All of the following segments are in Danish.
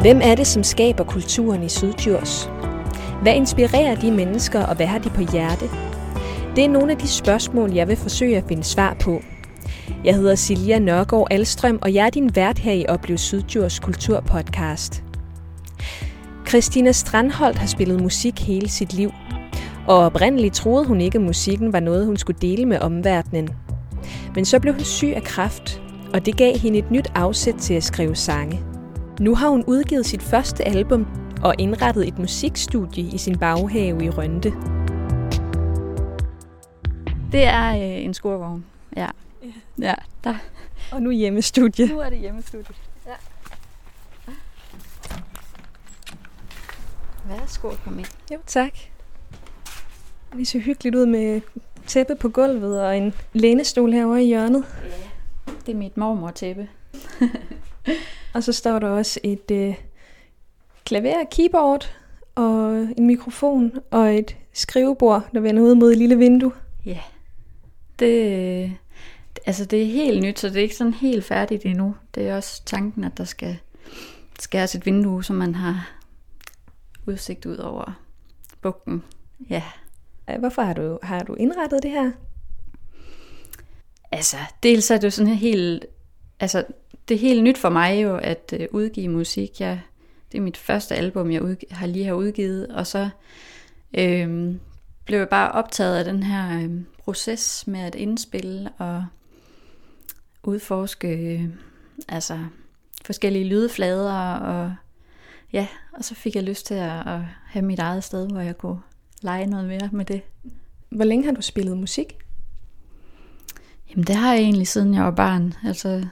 Hvem er det, som skaber kulturen i Syddjurs? Hvad inspirerer de mennesker, og hvad har de på hjerte? Det er nogle af de spørgsmål, jeg vil forsøge at finde svar på. Jeg hedder Silja Nørgaard Alstrøm, og jeg er din vært her i Oplev Syddjurs Kulturpodcast. Christina Strandholdt har spillet musik hele sit liv, og oprindeligt troede hun ikke, at musikken var noget, hun skulle dele med omverdenen. Men så blev hun syg af kræft, og det gav hende et nyt afsæt til at skrive sange. Nu har hun udgivet sit første album og indrettet et musikstudie i sin baghave i Rønte. Det er øh, en skurvogn, ja. Ja, der. Og nu hjemmestudie. Nu er det hjemmestudie. Ja. Værsgo, kom ind. Jo, tak. Det ser hyggeligt ud med tæppe på gulvet og en lænestol herovre i hjørnet. Ja, det er mit mormor-tæppe. og så står der også et øh, klaver, keyboard og en mikrofon og et skrivebord, der vender ud mod et lille vindue. Ja, det, altså det er helt nyt, så det er ikke sådan helt færdigt endnu. Det er også tanken, at der skal skæres et vindue, så man har udsigt ud over bugten. Ja. Hvorfor har du, har du indrettet det her? Altså, dels er det jo sådan helt... Altså, det er helt nyt for mig jo, at uh, udgive musik. Jeg, det er mit første album, jeg udg- har lige har udgivet, og så øhm, blev jeg bare optaget af den her øhm, proces med at indspille og udforske øh, altså forskellige lydflader og ja, og så fik jeg lyst til at, at have mit eget sted, hvor jeg kunne lege noget mere med det. Hvor længe har du spillet musik? Jamen det har jeg egentlig siden jeg var barn. Altså,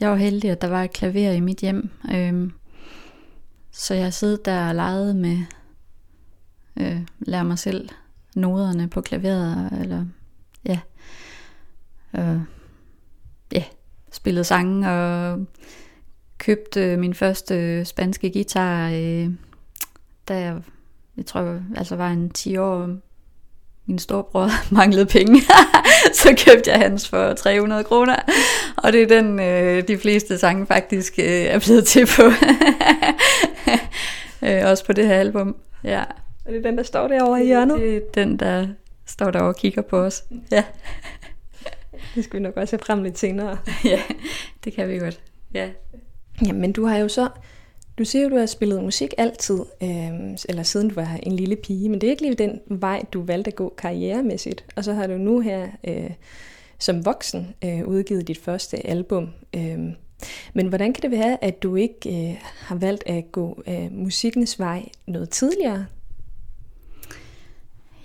jeg var heldig, at der var et klaver i mit hjem. Øhm, så jeg sad der og legede med, øh, lære mig selv noderne på klaveret, eller ja, øh, ja, spillede sange og købte min første spanske guitar, øh, da jeg, jeg tror, altså var en 10 år. Min storebror manglede penge, så købte jeg hans for 300 kroner. Og det er den, øh, de fleste sange faktisk øh, er blevet til på. øh, også på det her album. Ja. Og det er den, der står derovre i hjørnet? Det er den, der står derovre og kigger på os. Ja. Det skal vi nok også have frem lidt senere. ja, det kan vi godt. Ja. Jamen, du har jo så... Du siger at du har spillet musik altid, øh, eller siden du var en lille pige, men det er ikke lige den vej, du valgte at gå karrieremæssigt. Og så har du nu her øh, som voksen øh, udgivet dit første album. Øh, men hvordan kan det være, at du ikke øh, har valgt at gå øh, musikkens vej noget tidligere?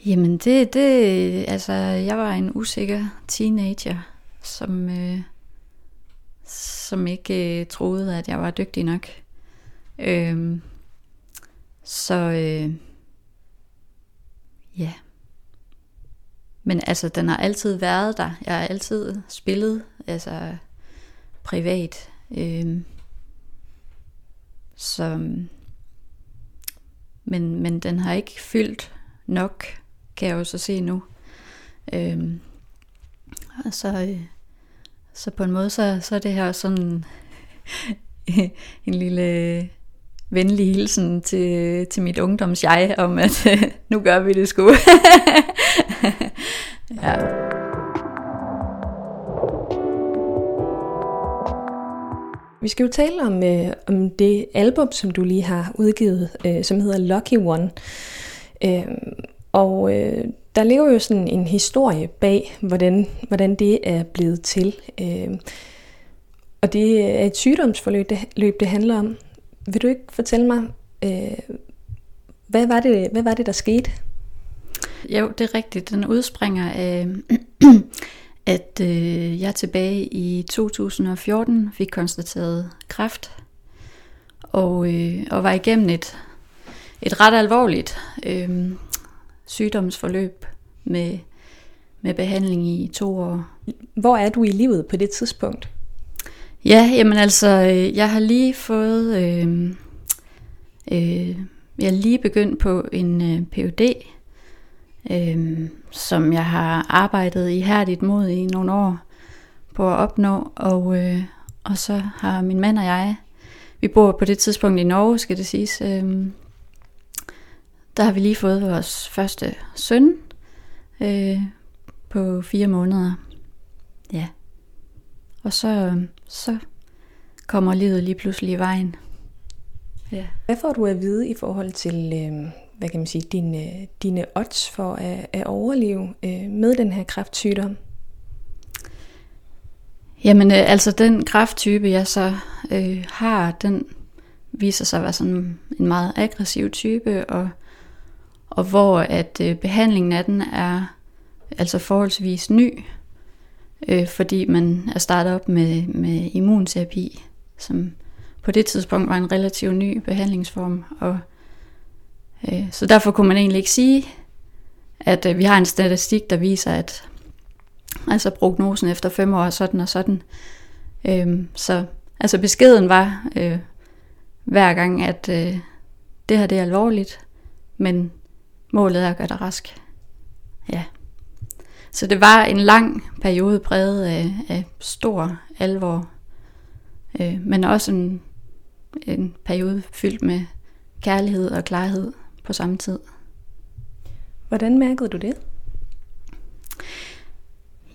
Jamen det, det, altså jeg var en usikker teenager, som, øh, som ikke øh, troede, at jeg var dygtig nok. Øhm, så øh, ja. Men altså, den har altid været der. Jeg har altid spillet, altså privat. Øhm, så, men, men den har ikke fyldt nok kan jeg jo så se nu. Øhm, og så, øh, så på en måde, så, så er det her sådan en lille venlig hilsen til, til mit ungdoms jeg om, at nu gør vi det sgu. ja. Vi skal jo tale om, øh, om det album, som du lige har udgivet, øh, som hedder Lucky One. Øh, og øh, der lever jo sådan en historie bag, hvordan, hvordan det er blevet til. Øh, og det er et sygdomsforløb, det, løb, det handler om. Vil du ikke fortælle mig, øh, hvad, var det, hvad var det, der skete? Jo, det er rigtigt. Den udspringer af, at øh, jeg tilbage i 2014 fik konstateret kræft, og, øh, og var igennem et, et ret alvorligt øh, sygdomsforløb med, med behandling i to år. Hvor er du i livet på det tidspunkt? Ja, jamen altså, øh, jeg har lige fået, øh, øh, jeg er lige begyndt på en øh, PhD, øh, som jeg har arbejdet ihærdigt mod i nogle år på at opnå, og, øh, og så har min mand og jeg vi bor på det tidspunkt i Norge, skal det siges. Øh, der har vi lige fået vores første søn øh, på fire måneder. Ja. Og så, øh, så kommer livet lige pludselig i vejen. Ja. Hvad får du at vide i forhold til, øh, hvad kan man sige, dine, dine odds for at, at overleve øh, med den her kræftsygdom? Jamen, øh, altså den kræfttype, jeg så øh, har, den viser sig at være sådan en meget aggressiv type, og, og hvor at øh, behandlingen af den er altså forholdsvis ny, øh, fordi man er startet op med, med immunterapi, som på det tidspunkt var en relativt ny behandlingsform. Og, øh, så derfor kunne man egentlig ikke sige, at øh, vi har en statistik, der viser, at altså prognosen efter fem år er sådan og sådan. Øh, så altså beskeden var øh, hver gang, at øh, det her det er alvorligt, men målet er at gøre dig rask. Ja. Så det var en lang periode præget af, af stor alvor, øh, men også en, en periode fyldt med kærlighed og klarhed på samme tid. Hvordan mærkede du det?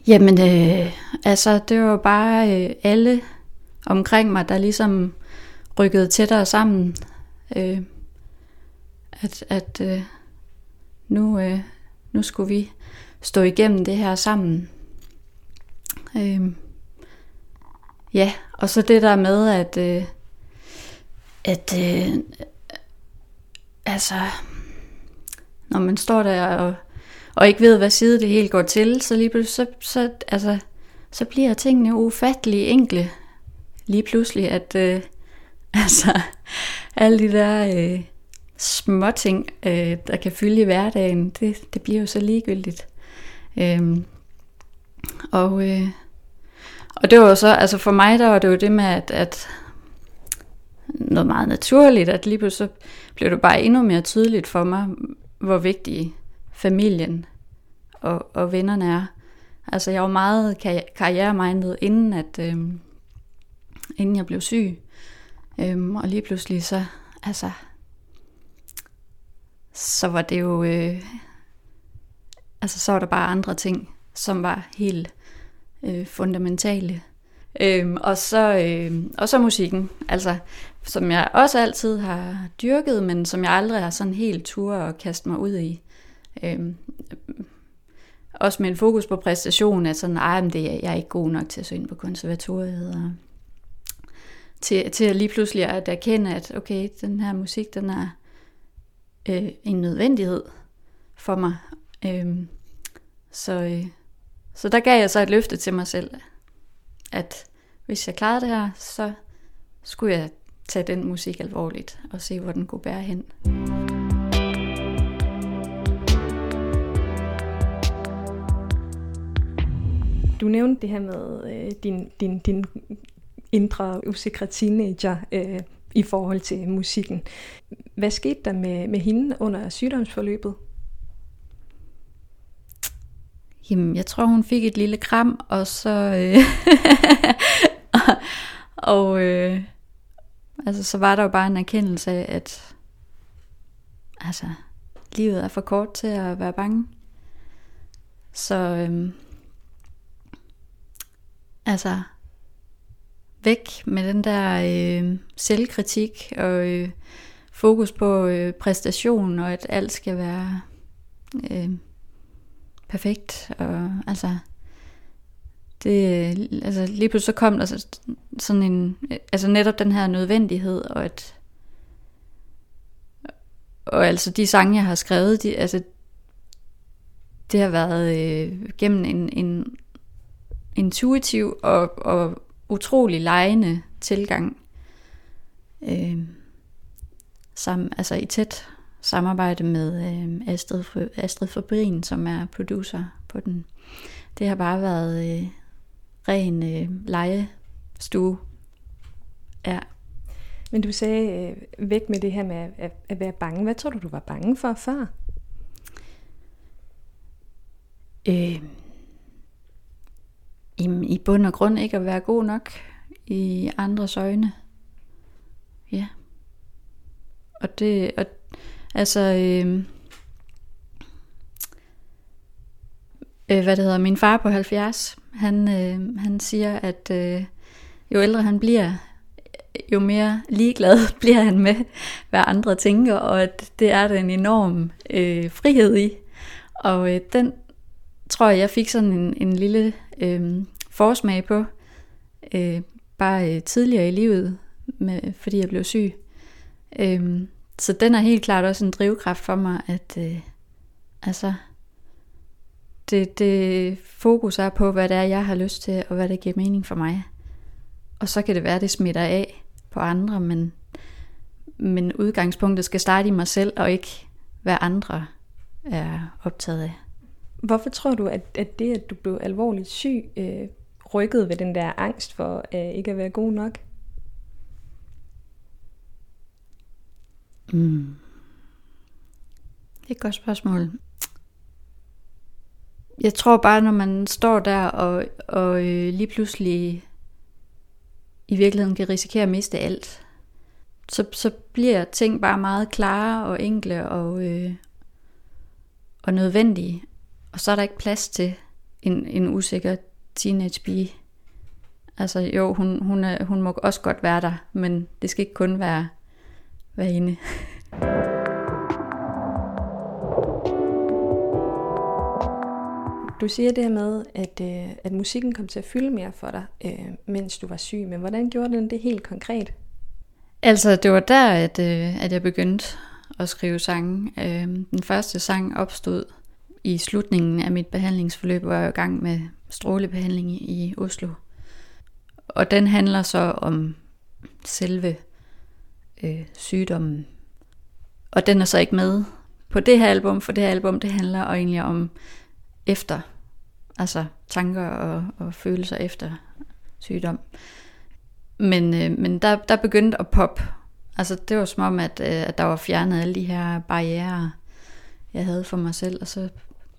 Jamen, øh, altså det var bare øh, alle omkring mig, der ligesom rykkede tættere sammen. Øh, at at øh, nu, øh, nu skulle vi stå igennem det her sammen. Øhm, ja, og så det der med, at, øh, at øh, altså, når man står der og, og ikke ved, hvad side det helt går til, så lige pludselig, så, så, altså, så bliver tingene ufattelig enkle lige pludselig, at øh, altså, alle de der øh, små ting, øh, der kan fylde i hverdagen, det, det bliver jo så ligegyldigt. Øhm, og, øh, og det var jo så, altså for mig der var det jo det med, at, at noget meget naturligt, at lige pludselig så blev det bare endnu mere tydeligt for mig, hvor vigtig familien og, og vennerne er. Altså jeg var meget karrieremindet inden at øhm, inden jeg blev syg. Øhm, og lige pludselig så altså så var det jo øh, altså så var der bare andre ting, som var helt øh, fundamentale. Øhm, og, så, øh, og så musikken, altså, som jeg også altid har dyrket, men som jeg aldrig har sådan helt tur at kaste mig ud i. Øhm, også med en fokus på præstation, at sådan, Ej, men det, jeg er ikke god nok til at søge ind på konservatoriet. Og til, til at lige pludselig at erkende, at okay, den her musik, den er øh, en nødvendighed for mig. Øhm, så, øh, så der gav jeg så et løfte til mig selv, at hvis jeg klarede det her, så skulle jeg tage den musik alvorligt og se, hvor den kunne bære hen. Du nævnte det her med øh, din, din, din indre usikre teenager øh, i forhold til musikken. Hvad skete der med, med hende under sygdomsforløbet? Jamen, jeg tror, hun fik et lille kram, og så... Øh, og øh, altså, så var der jo bare en erkendelse af, at altså, livet er for kort til at være bange. Så øh, altså, væk med den der øh, selvkritik og øh, fokus på øh, præstation og at alt skal være øh, perfekt. Og, altså, det, altså lige pludselig så kom der sådan en, altså netop den her nødvendighed, og at, og altså de sange, jeg har skrevet, de, altså, det har været øh, gennem en, en intuitiv og, og utrolig lejende tilgang. Øh, sammen, altså i tæt samarbejde med øh, Astrid, Astrid Fabrin, som er producer på den. Det har bare været øh, ren øh, legestue. Ja. Men du sagde øh, væk med det her med at, at være bange. Hvad tror du, du var bange for før? Øh, i, I bund og grund ikke at være god nok i andres øjne. ja. Og det, og, altså, øh, øh, hvad det hedder, min far på 70, han, øh, han siger, at øh, jo ældre han bliver, jo mere ligeglad bliver han med, hvad andre tænker, og at det er der en enorm øh, frihed i. Og øh, den tror jeg, jeg fik sådan en, en lille øh, forsmag på, øh, bare øh, tidligere i livet, med, fordi jeg blev syg. Øh, så den er helt klart også en drivkraft for mig, at øh, altså, det, det fokus er på, hvad det er, jeg har lyst til, og hvad det giver mening for mig. Og så kan det være, at det smitter af på andre, men, men udgangspunktet skal starte i mig selv, og ikke hvad andre er optaget af. Hvorfor tror du, at, at det, at du blev alvorligt syg, øh, rykkede ved den der angst for øh, ikke at være god nok? Mm. Det er et godt spørgsmål. Jeg tror bare, når man står der og, og øh, lige pludselig i virkeligheden kan risikere at miste alt, så, så bliver ting bare meget klare og enkle og, øh, og nødvendige. Og så er der ikke plads til en, en usikker teenage pige. Altså jo, hun, hun, er, hun må også godt være der, men det skal ikke kun være, hende. Du siger det her med, at, øh, at musikken kom til at fylde mere for dig, øh, mens du var syg. Men hvordan gjorde den det helt konkret? Altså, det var der, at, øh, at jeg begyndte at skrive sange. Øh, den første sang opstod i slutningen af mit behandlingsforløb, hvor jeg var i gang med strålebehandling i Oslo. Og den handler så om selve øh, sygdommen. Og den er så ikke med på det her album, for det her album, det handler egentlig om efter, altså tanker og, og følelser efter sygdom. Men, øh, men der, der begyndte at poppe, altså det var som om, at, øh, at der var fjernet alle de her barriere, jeg havde for mig selv, og så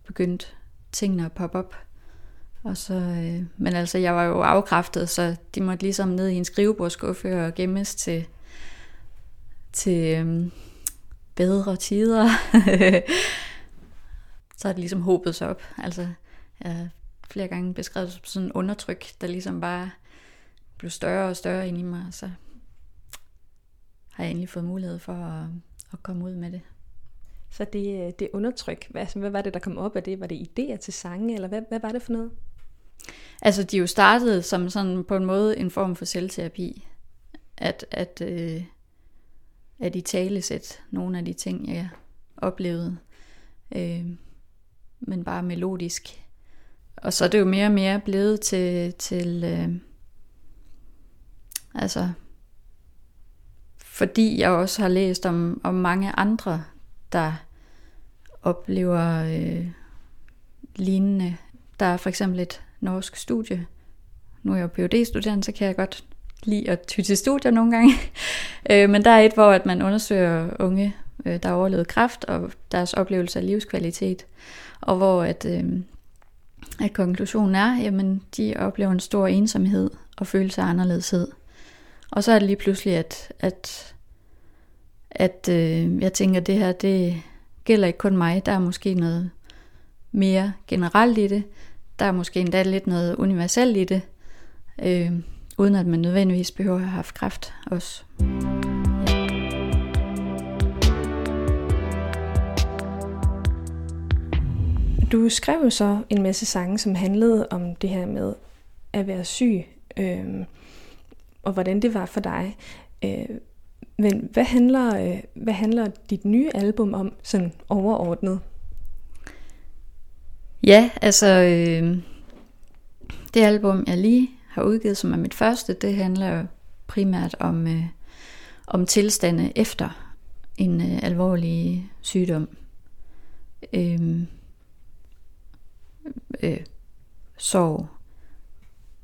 begyndte tingene at poppe op. Og så, øh, men altså, jeg var jo afkræftet, så de måtte ligesom ned i en skrivebordskuffe og gemmes til, til øh, bedre tider. så har det ligesom håbet sig op. Altså, jeg flere gange beskrevet som sådan en undertryk, der ligesom bare blev større og større ind i mig, så har jeg egentlig fået mulighed for at, at komme ud med det. Så det, det undertryk, hvad, hvad var det, der kom op af det? Var det idéer til sange, eller hvad, hvad var det for noget? Altså, de jo startede som sådan på en måde en form for selvterapi. At, at, øh, at i talesæt nogle af de ting, jeg oplevede. Øh, men bare melodisk. Og så er det jo mere og mere blevet til, til øh, altså, fordi jeg også har læst om, om mange andre, der oplever øh, lignende. Der er for eksempel et norsk studie. Nu er jeg jo phd studerende så kan jeg godt lide at ty til studier nogle gange. øh, men der er et, hvor at man undersøger unge, øh, der har overlevet kræft, og deres oplevelse af livskvalitet og hvor at, øh, at konklusionen er, jamen de oplever en stor ensomhed og følelse af anderledeshed. Og så er det lige pludselig, at, at, at øh, jeg tænker, at det her, det gælder ikke kun mig. Der er måske noget mere generelt i det. Der er måske endda lidt noget universelt i det, øh, uden at man nødvendigvis behøver at have haft kræft også. Du skrev jo så en masse sange, som handlede om det her med at være syg, øh, og hvordan det var for dig. Øh, men hvad handler, øh, hvad handler dit nye album om, sådan overordnet? Ja, altså øh, det album, jeg lige har udgivet, som er mit første, det handler primært om, øh, om tilstande efter en øh, alvorlig sygdom. Øh, øh, sorg,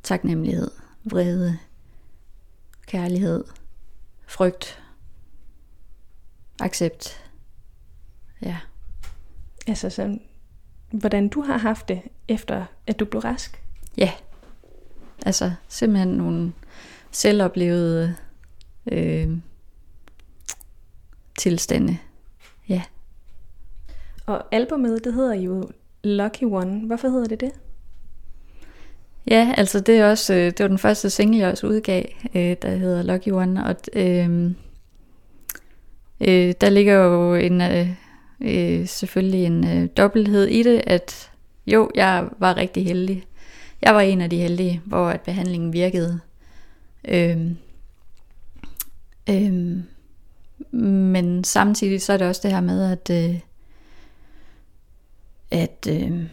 taknemmelighed, vrede, kærlighed, frygt, accept. Ja. Altså sådan, hvordan du har haft det, efter at du blev rask? Ja. Altså simpelthen nogle selvoplevede øh, tilstande. Ja. Og albumet, det hedder jo Lucky One. Hvorfor hedder det det? Ja, altså det er også, øh, det var den første single, jeg også udgav, øh, der hedder Lucky One, og øh, øh, der ligger jo en, øh, øh, selvfølgelig en øh, dobbelthed i det, at jo, jeg var rigtig heldig. Jeg var en af de heldige, hvor at behandlingen virkede. Øhm, øhm, men samtidig så er det også det her med, at, øh, at øh,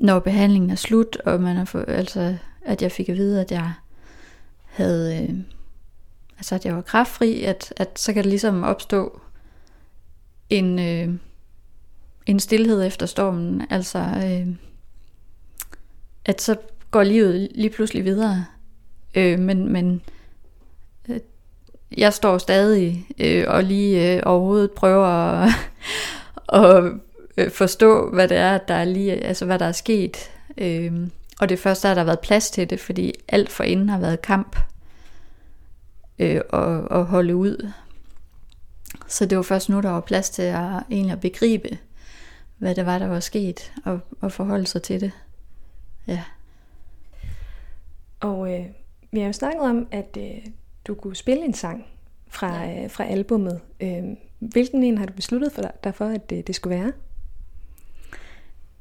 når behandlingen er slut, og man har fået, altså, at jeg fik at vide, at jeg havde, øh, altså at jeg var kraftfri, at, at så kan det ligesom opstå en, øh, en stillhed efter stormen, altså øh, at så går livet lige pludselig videre, øh, men, men øh, jeg står stadig øh, og lige øh, overhovedet prøver at, at øh, forstå, hvad det er, der er lige, altså hvad der er sket. Øh, og det første er, at der har været plads til det, fordi alt for inden har været kamp øh, og, og holde ud. Så det var først nu, der var plads til at egentlig at begribe, hvad det var, der var sket, og, og forholde sig til det. Ja. Og øh, vi har jo snakket om, at øh, du kunne spille en sang fra, ja. øh, fra albummet. Øh, hvilken en har du besluttet for dig for, at det, det skulle være?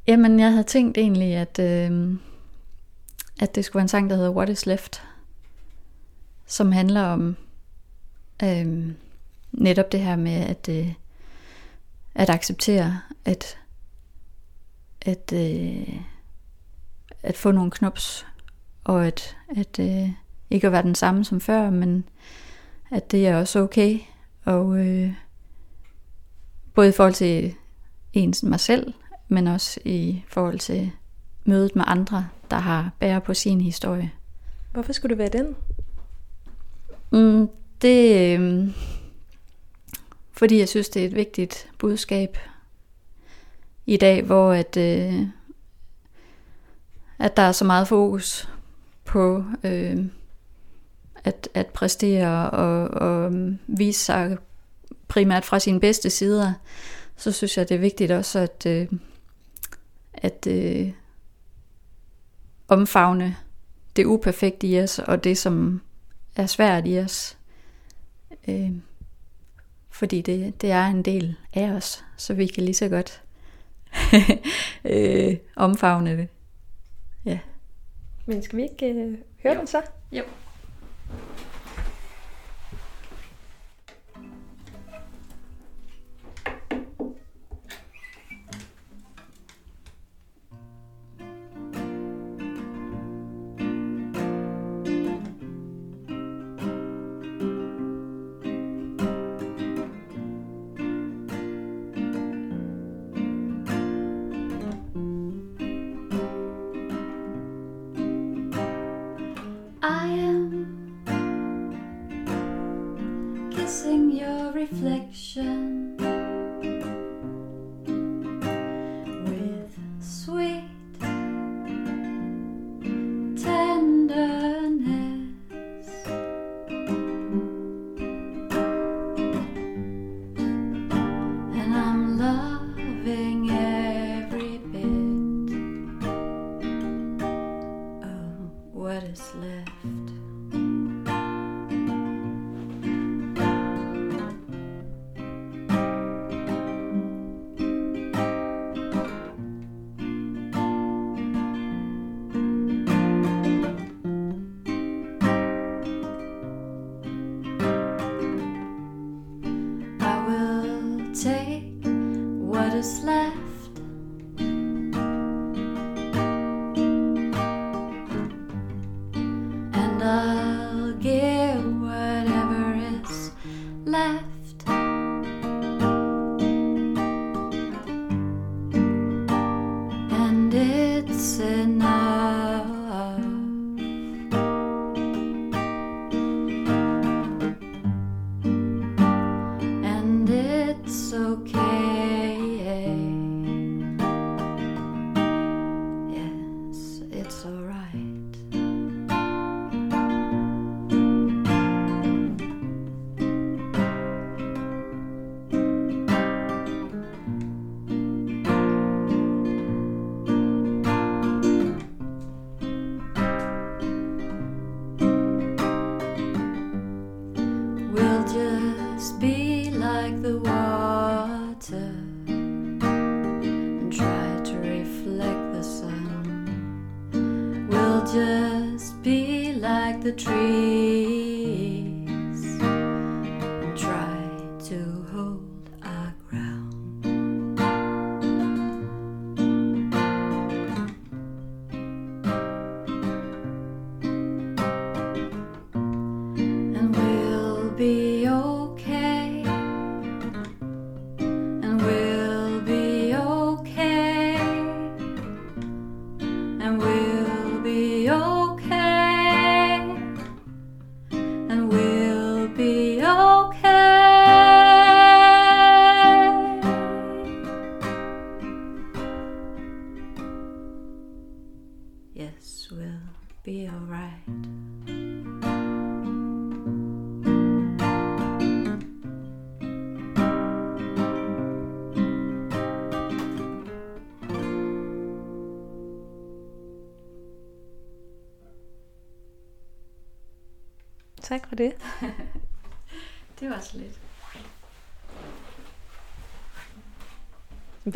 Jamen, jeg havde tænkt egentlig, at, øh, at det skulle være en sang, der hedder What is Left, som handler om øh, netop det her med at, øh, at acceptere, at, at, øh, at få nogle knops, og at, at øh, ikke at være den samme som før, men at det er også okay, og øh, både i forhold til ens mig selv, men også i forhold til mødet med andre, der har bære på sin historie. Hvorfor skulle det være den? Mm, det øh, fordi jeg synes, det er et vigtigt budskab i dag, hvor at, øh, at der er så meget fokus på øh, at, at præstere og, og vise sig primært fra sine bedste sider, så synes jeg, det er vigtigt også at, øh, at øh, omfavne det uperfekte i os, og det, som er svært i os. Øh, fordi det, det er en del af os, så vi kan lige så godt øh, omfavne det. Men skal vi ikke øh, høre jo. den så? Jo.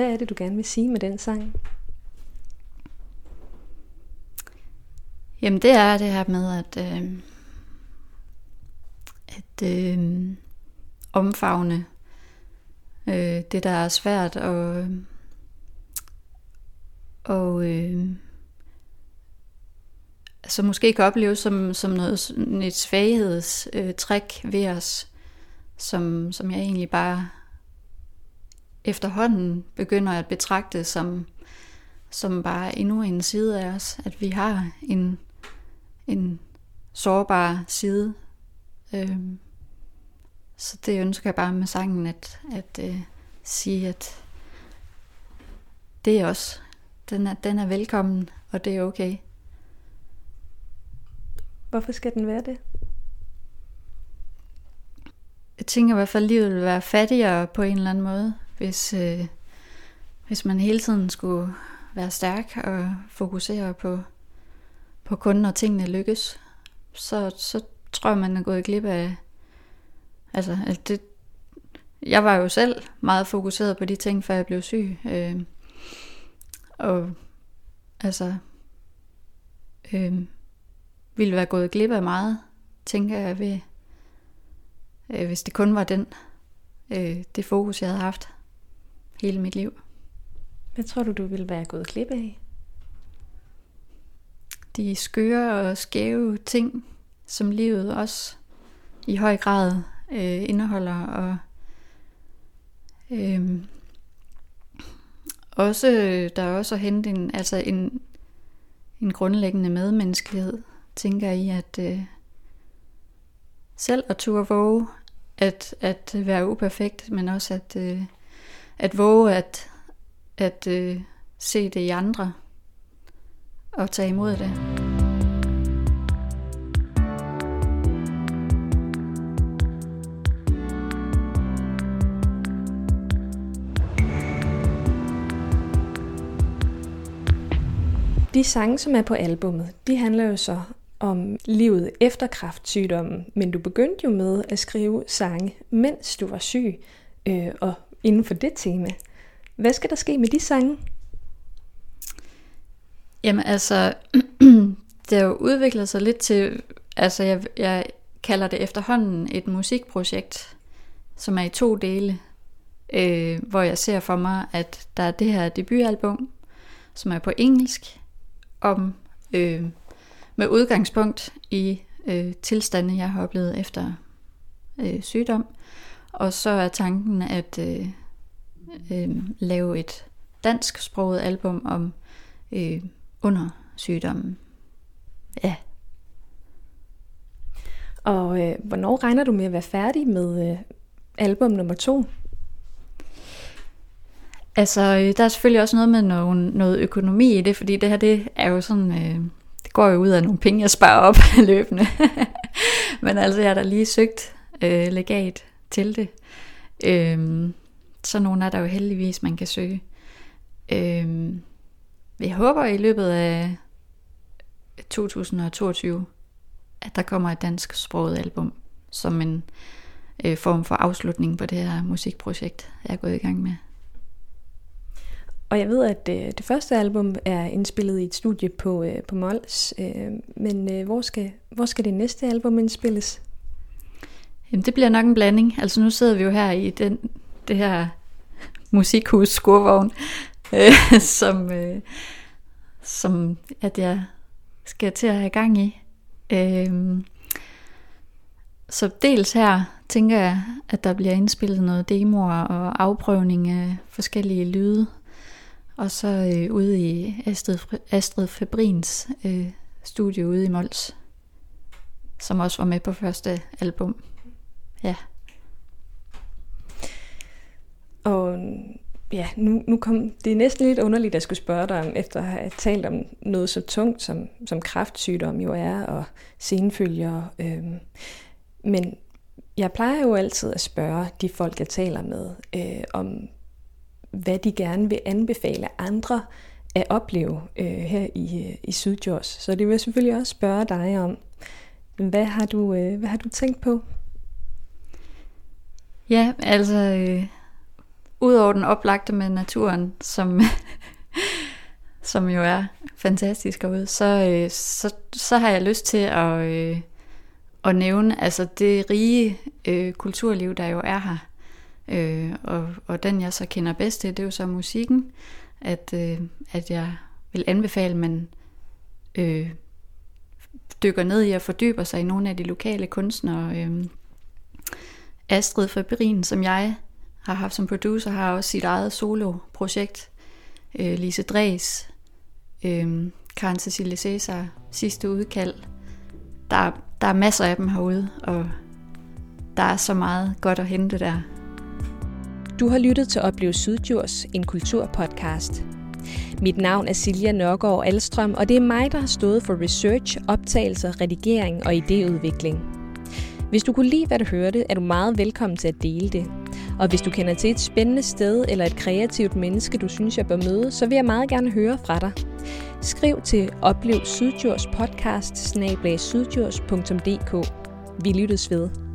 Hvad er det, du gerne vil sige med den sang? Jamen det er det her med at øh, at øh, omfavne øh, det der er svært og og øh, altså måske kan opleves som, som noget et svaghedstræk øh, træk ved os, som, som jeg egentlig bare efterhånden begynder at betragte som, som bare endnu en side af os, at vi har en, en sårbar side. Øhm, så det ønsker jeg bare med sangen at, at øh, sige, at det er os. Den er, den er velkommen, og det er okay. Hvorfor skal den være det? Jeg tænker i hvert fald, at livet ville være fattigere på en eller anden måde, hvis, øh, hvis man hele tiden skulle være stærk og fokusere på, på kun når tingene lykkes. Så, så tror jeg, man er gået glip af... Altså, at det, jeg var jo selv meget fokuseret på de ting, før jeg blev syg. Øh, og altså... Øh, ville være gået glip af meget, tænker jeg, ved, øh, hvis det kun var den, øh, det fokus, jeg havde haft hele mit liv. Hvad tror du, du ville være gået glip af? De skøre og skæve ting, som livet også i høj grad øh, indeholder, og øh, også, der er også at hente en, altså en, en grundlæggende medmenneskelighed, tænker i, at øh, selv at turde våge at, at være uperfekt, men også at, øh, at våge at, at øh, se det i andre og tage imod det. De sange, som er på albummet, de handler jo så om livet efter kræftsygdommen, men du begyndte jo med at skrive sange, mens du var syg, øh, og inden for det tema. Hvad skal der ske med de sange? Jamen altså, det har jo udviklet sig lidt til, altså jeg, jeg kalder det efterhånden et musikprojekt, som er i to dele, øh, hvor jeg ser for mig, at der er det her debutalbum, som er på engelsk, om øh, med udgangspunkt i øh, tilstande, jeg har oplevet efter øh, sygdom. Og så er tanken at øh, øh, lave et dansk sproget album om øh, under sygdommen. Ja. Og øh, hvornår regner du med at være færdig med øh, album nummer to? Altså, øh, der er selvfølgelig også noget med noget, noget økonomi i det, fordi det her, det er jo sådan, øh, det går jo ud af nogle penge, jeg sparer op løbende. Men altså, jeg har da lige søgt øh, legat til det. Øhm, så nogle er der jo heldigvis, man kan søge. Øhm, jeg håber i løbet af 2022, at der kommer et dansk sproget album, som en øh, form for afslutning på det her musikprojekt, jeg er gået i gang med. Og jeg ved, at øh, det første album er indspillet i et studie på, øh, på Mols, øh, men øh, hvor, skal, hvor skal det næste album indspilles? Jamen, det bliver nok en blanding. Altså nu sidder vi jo her i den, det her musikhus skurvogn, øh, som, øh, som at jeg skal til at have gang i. Øh, så dels her tænker jeg, at der bliver indspillet noget demoer og afprøvning af forskellige lyde. Og så øh, ude i Astrid, Astrid Fabrins øh, studie ude i Mols, som også var med på første album. Ja. Og ja, nu, nu kom det er næsten lidt underligt, at jeg skulle spørge dig om, efter at have talt om noget så tungt, som, som kræftsygdom jo er, og senfølger. Øhm, men jeg plejer jo altid at spørge de folk, jeg taler med, øh, om hvad de gerne vil anbefale andre at opleve øh, her i, øh, i Sydjurs. Så det vil jeg selvfølgelig også spørge dig om. Hvad har du, øh, hvad har du tænkt på? Ja, altså, øh, udover den oplagte med naturen, som, som jo er fantastisk herude, så, øh, så, så har jeg lyst til at, øh, at nævne altså det rige øh, kulturliv, der jo er her. Øh, og, og den jeg så kender bedst til, det er jo så musikken, at, øh, at jeg vil anbefale, at man øh, dykker ned i og fordyber sig i nogle af de lokale kunstnere. Øh, Astrid Fabrin, som jeg har haft som producer, har også sit eget solo-projekt. Øh, Lise Dres, øh, Karen Cecilie Cæsar, sidste udkald. Der, der er masser af dem herude, og der er så meget godt at hente der. Du har lyttet til Opleve Sydjurs, en kulturpodcast. Mit navn er Silja Nørgaard Alstrøm, og det er mig, der har stået for research, optagelser, redigering og idéudvikling. Hvis du kunne lide, hvad du hørte, er du meget velkommen til at dele det. Og hvis du kender til et spændende sted eller et kreativt menneske, du synes, jeg bør møde, så vil jeg meget gerne høre fra dig. Skriv til oplev Sydjurs podcast Vi lyttes ved.